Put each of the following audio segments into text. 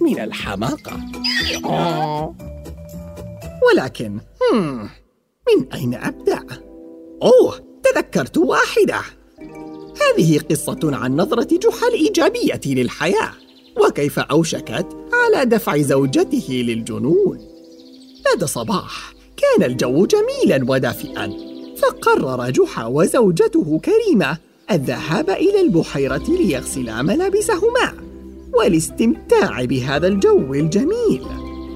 من الحماقة. ولكن من أين أبدأ؟ أوه تذكرت واحدة. هذه قصة عن نظرة جحا الإيجابية للحياة. وكيف أوشكت على دفع زوجته للجنون. ذات صباح كان الجو جميلا ودافئا. فقرر جحا وزوجته كريمة الذهاب إلى البحيرة ليغسلا ملابسهما. والاستمتاع بهذا الجو الجميل.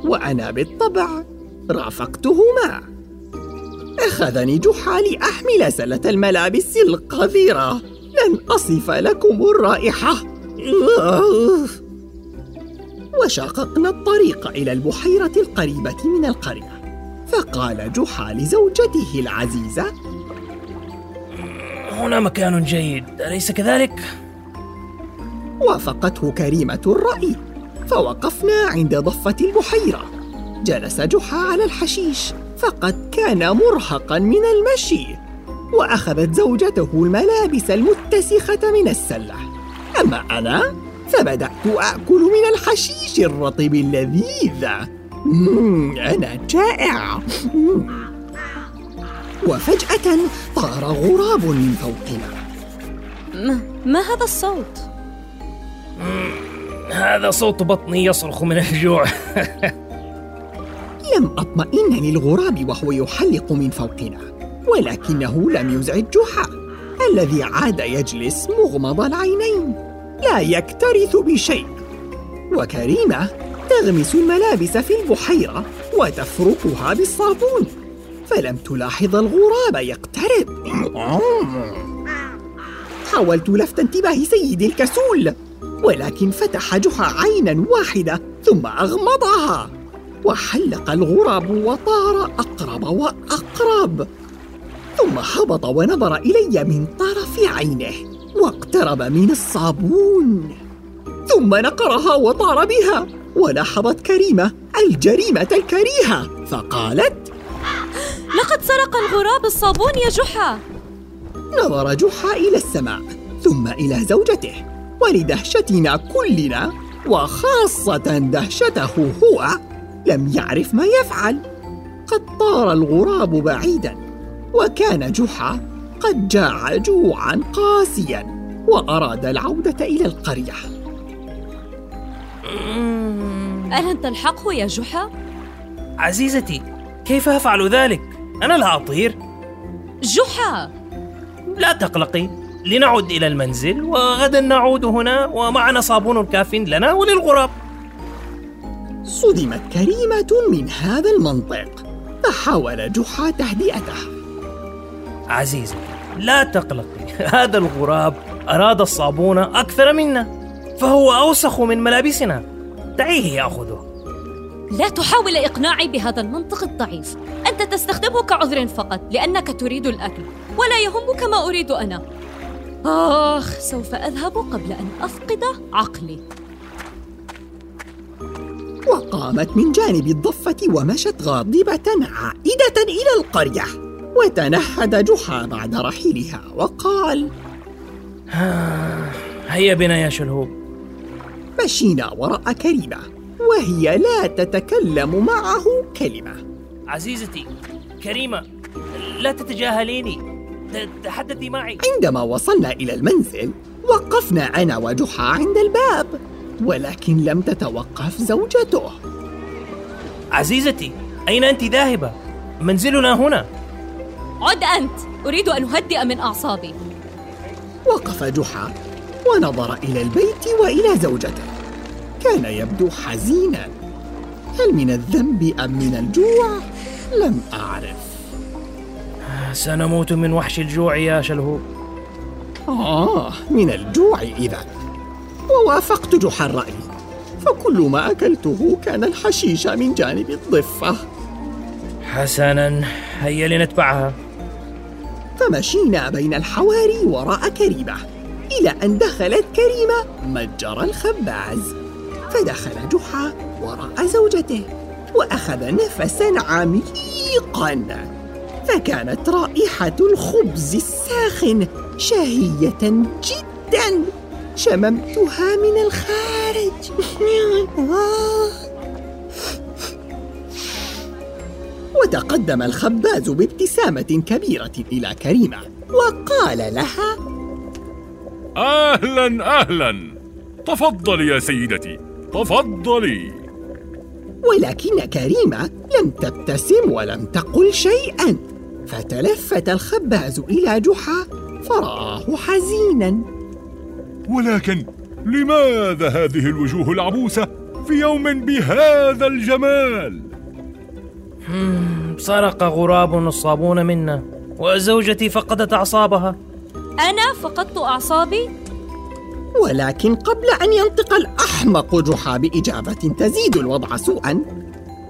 وأنا بالطبع رافقتهما أخذني جحا لأحمل سلة الملابس القذرة. لن أصف لكم الرائحة. وشققنا الطريق إلى البحيرة القريبة من القرية. فقال جحا لزوجته العزيزة هنا مكان جيد أليس كذلك؟ وافقته كريمة الرأي فوقفنا عند ضفة البحيرة. جلس جحا على الحشيش فقد كان مرهقا من المشي وأخذت زوجته الملابس المتسخة من السلة. أما أنا فبدأت آكل من الحشيش الرطب اللذيذ. أنا جائع. وفجأة طار غراب من فوقنا. ما, ما هذا الصوت؟ هذا صوت بطني يصرخ من الجوع. لم أطمئن للغراب وهو يحلق من فوقنا ولكنه لم يزعج جحا الذي عاد يجلس مغمض العينين لا يكترث بشيء. وكريمة تغمس الملابس في البحيرة وتفركها بالصابون فلم تلاحظ الغراب يقترب. حاولت لفت انتباه سيدي الكسول ولكن فتح جحا عينا واحدة ثم أغمضها. وحلق الغراب وطار أقرب وأقرب. ثم هبط ونظر إلي من طرف عينه واقترب من الصابون. ثم نقرها وطار بها ولاحظت كريمة الجريمة الكريهة فقالت لقد سرق الغراب الصابون يا جحا. نظر جحا إلى السماء ثم إلى زوجته. ولدهشتنا كلنا وخاصة دهشته هو لم يعرف ما يفعل. قد طار الغراب بعيدا وكان جحا قد جاع جوعا قاسيا وأراد العودة إلى القرية. ألن تلحقه يا جحا؟ عزيزتي كيف أفعل ذلك؟ أنا لا أطير. جحا! لا تقلقي. لنعد إلى المنزل وغدا نعود هنا ومعنا صابون كاف لنا وللغراب. صدمت كريمة من هذا المنطق. فحاول جحا تهدئته. عزيزتي لا تقلقي. هذا الغراب أراد الصابون أكثر منا فهو أوسخ من ملابسنا. دعيه يأخذه. لا تحاول إقناعي بهذا المنطق الضعيف. أنت تستخدمه كعذر فقط لأنك تريد الأكل ولا يهمك ما أريد أنا. آخ سوف أذهب قبل أن أفقد عقلي. وقامت من جانب الضفة ومشت غاضبة عائدة إلى القرية وتنهد جحا بعد رحيلها وقال هيا بنا يا شلهوب. مشينا وراء كريمة وهي لا تتكلم معه كلمة. عزيزتي كريمة لا تتجاهليني. تحدثي معي. عندما وصلنا إلى المنزل وقفنا أنا وجحا عند الباب ولكن لم تتوقف زوجته. عزيزتي أين أنت ذاهبة؟ منزلنا هنا. عد أنت. أريد أن أهدئ من أعصابي. وقف جحا ونظر إلى البيت وإلى زوجته. كان يبدو حزينا. هل من الذنب أم من الجوع؟ لم أعرف. سنموت من وحش الجوع يا شلهوب آه من الجوع إذا. ووافقت جحا الرأي. فكل ما أكلته كان الحشيش من جانب الضفة. حسنا هيا لنتبعها. فمشينا بين الحواري وراء كريمة. إلى أن دخلت كريمة متجر الخباز. فدخل جحا وراء زوجته وأخذ نفسا عميقا. فكانت رائحة الخبز الساخن شهية جدا شممتها من الخارج. وتقدم الخباز بابتسامة كبيرة إلى كريمة وقال لها أهلا أهلا. تفضلي يا سيدتي تفضلي. ولكن كريمة لم تبتسم ولم تقل شيئا. فتلفت الخباز إلى جحا فرآه حزينا ولكن لماذا هذه الوجوه العبوسة في يوم بهذا الجمال؟ سرق غراب الصابون منا وزوجتي فقدت أعصابها أنا فقدت أعصابي؟ ولكن قبل أن ينطق الأحمق جحا بإجابة تزيد الوضع سوءا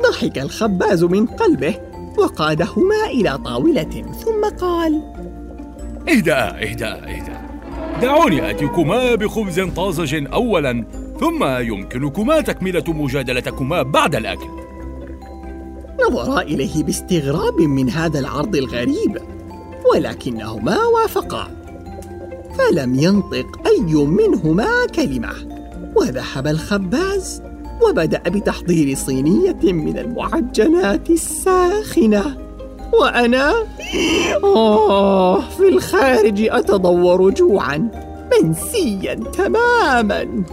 ضحك الخباز من قلبه وقادهما إلى طاولة ثم قال اهدأ اهدأ اهدأ. دعوني آتيكما بخبز طازج أولا ثم يمكنكما تكملة مجادلتكما بعد الأكل. نظرا إليه باستغراب من هذا العرض الغريب ولكنهما وافقا. فلم ينطق أي منهما كلمة وذهب الخباز. وبدأ بتحضير صينية من المعجنات الساخنة. وأنا آه في الخارج أتضور جوعا منسيا تماما.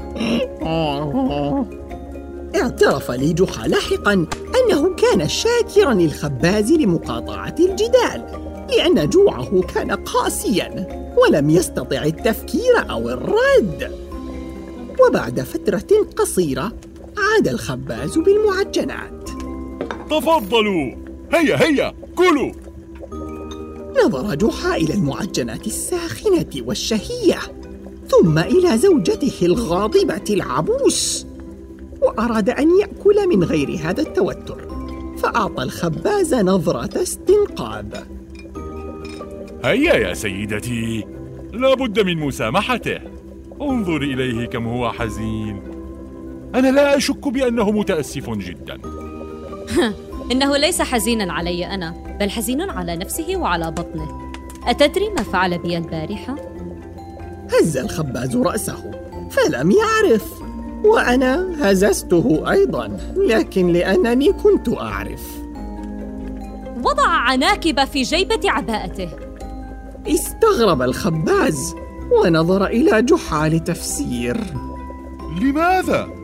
اعترف لي جحا لاحقا أنه كان شاكرا للخباز لمقاطعة الجدال لأن جوعه كان قاسيا ولم يستطع التفكير أو الرد. وبعد فترة قصيرة عاد الخباز بالمعجنات. تفضلوا. هيا هيا كلوا. نظر جحا إلى المعجنات الساخنة والشهية ثم إلى زوجته الغاضبة العبوس وأراد أن يأكل من غير هذا التوتر فأعطى الخباز نظرة استنقاذ. هيا يا سيدتي. لا بد من مسامحته. انظر إليه كم هو حزين. أنا لا أشك بأنه متأسف جدا. إنه ليس حزينا علي أنا بل حزين على نفسه وعلى بطنه. أتدري ما فعل بي البارحة؟ هز الخباز رأسه فلم يعرف. وأنا هززته أيضا لكن لأنني كنت أعرف. وضع عناكب في جيبة عباءته. استغرب الخباز ونظر إلى جحا لتفسير لماذا؟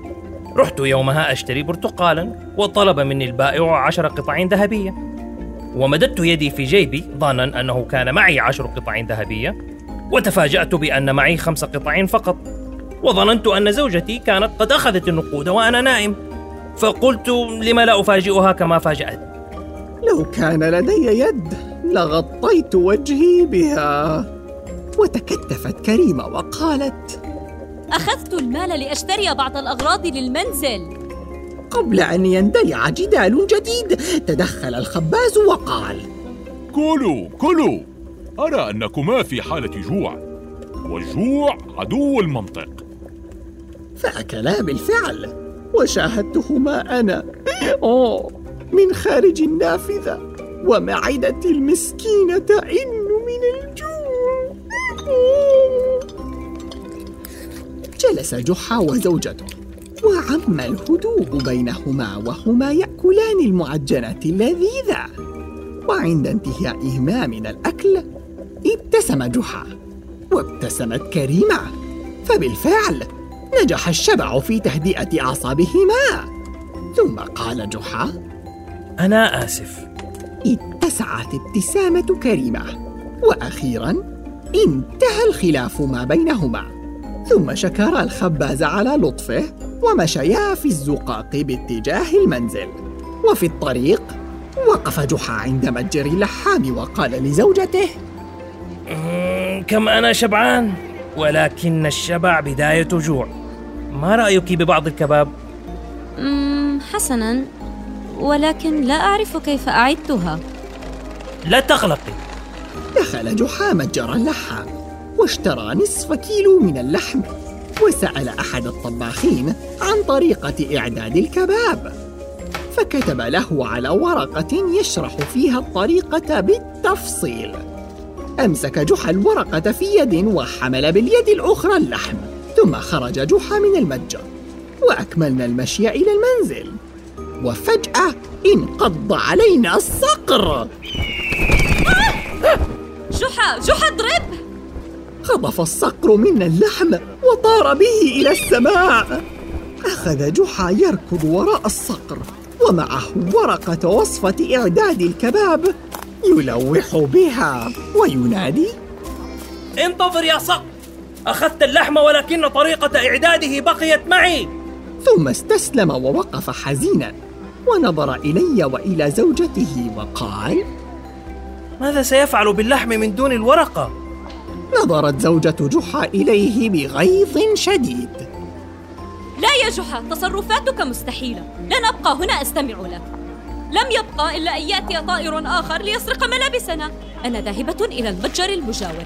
رحت يومها أشتري برتقالا وطلب مني البائع عشر قطع ذهبية. ومددت يدي في جيبي ظنا أنه كان معي عشر قطع ذهبية وتفاجأت بأن معي خمس قطع فقط. وظننت أن زوجتي كانت قد أخذت النقود وأنا نائم. فقلت لما لا أفاجئها كما فاجأت؟ لو كان لدي يد لغطيت وجهي بها. وتكتفت كريمة وقالت أخذت المال لأشتري بعض الأغراض للمنزل. قبل أن يندلع جدال جديد تدخل الخباز وقال كلوا كلوا. أرى أنكما في حالة جوع والجوع عدو المنطق. فأكلا بالفعل وشاهدتهما أنا أوه من خارج النافذة ومعدتي المسكينة تئن جلس جحا وزوجته. وعم الهدوء بينهما وهما يأكلان المعجنات اللذيذه وعند انتهائهما من الأكل ابتسم جحا وابتسمت كريمه فبالفعل نجح الشبع في تهدئة أعصابهما. ثم قال جحا أنا آسف. اتسعت ابتسامة كريمة. وأخيرا انتهى الخلاف ما بينهما. ثم شكر الخباز على لطفه ومشيا في الزقاق باتجاه المنزل. وفي الطريق وقف جحا عند متجر اللحام وقال لزوجته مم، كم أنا شبعان ولكن الشبع بداية جوع. ما رأيك ببعض الكباب؟ مم، حسنا ولكن لا أعرف كيف أعدتها. لا تقلقي. دخل جحا متجر اللحام. واشترى نصف كيلو من اللحم وسأل أحد الطباخين عن طريقة إعداد الكباب. فكتب له على ورقة يشرح فيها الطريقة بالتفصيل. أمسك جحا الورقة في يد وحمل باليد الأخرى اللحم ثم خرج جحا من المتجر. وأكملنا المشي إلى المنزل. وفجأة انقض علينا الصقر. جحا جحا اضرب! خطف الصقر منا اللحم وطار به إلى السماء أخذ جحا يركض وراء الصقر ومعه ورقة وصفة إعداد الكباب يلوح بها وينادي انتظر يا صقر أخذت اللحم ولكن طريقة إعداده بقيت معي ثم استسلم ووقف حزينا ونظر إلي وإلى زوجته وقال ماذا سيفعل باللحم من دون الورقة؟ نظرت زوجة جحا إليه بغيظ شديد. لا يا جحا تصرفاتك مستحيلة. لن أبقى هنا أستمع لك. لم يبقى إلا أن يأتي طائر آخر ليسرق ملابسنا. أنا ذاهبة إلى المتجر المجاور.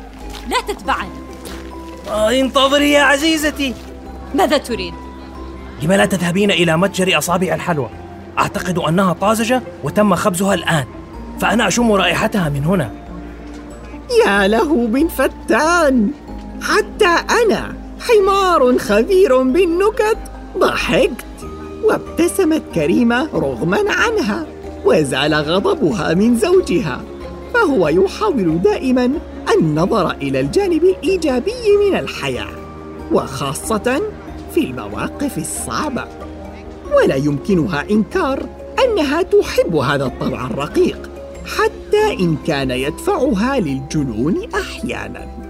لا تتبعني آه انتظري يا عزيزتي. ماذا تريد؟ لم لا تذهبين إلى متجر أصابع الحلوى؟ أعتقد أنها طازجة وتم خبزها الآن. فأنا أشم رائحتها من هنا. يا له من فتان. حتى أنا حمار خبير بالنكت ضحكت وابتسمت كريمة رغما عنها وزال غضبها من زوجها. فهو يحاول دائما النظر إلى الجانب الإيجابي من الحياة وخاصة في المواقف الصعبة. ولا يمكنها إنكار أنها تحب هذا الطبع الرقيق. حتى إن كان يدفعها للجنون أحياناً.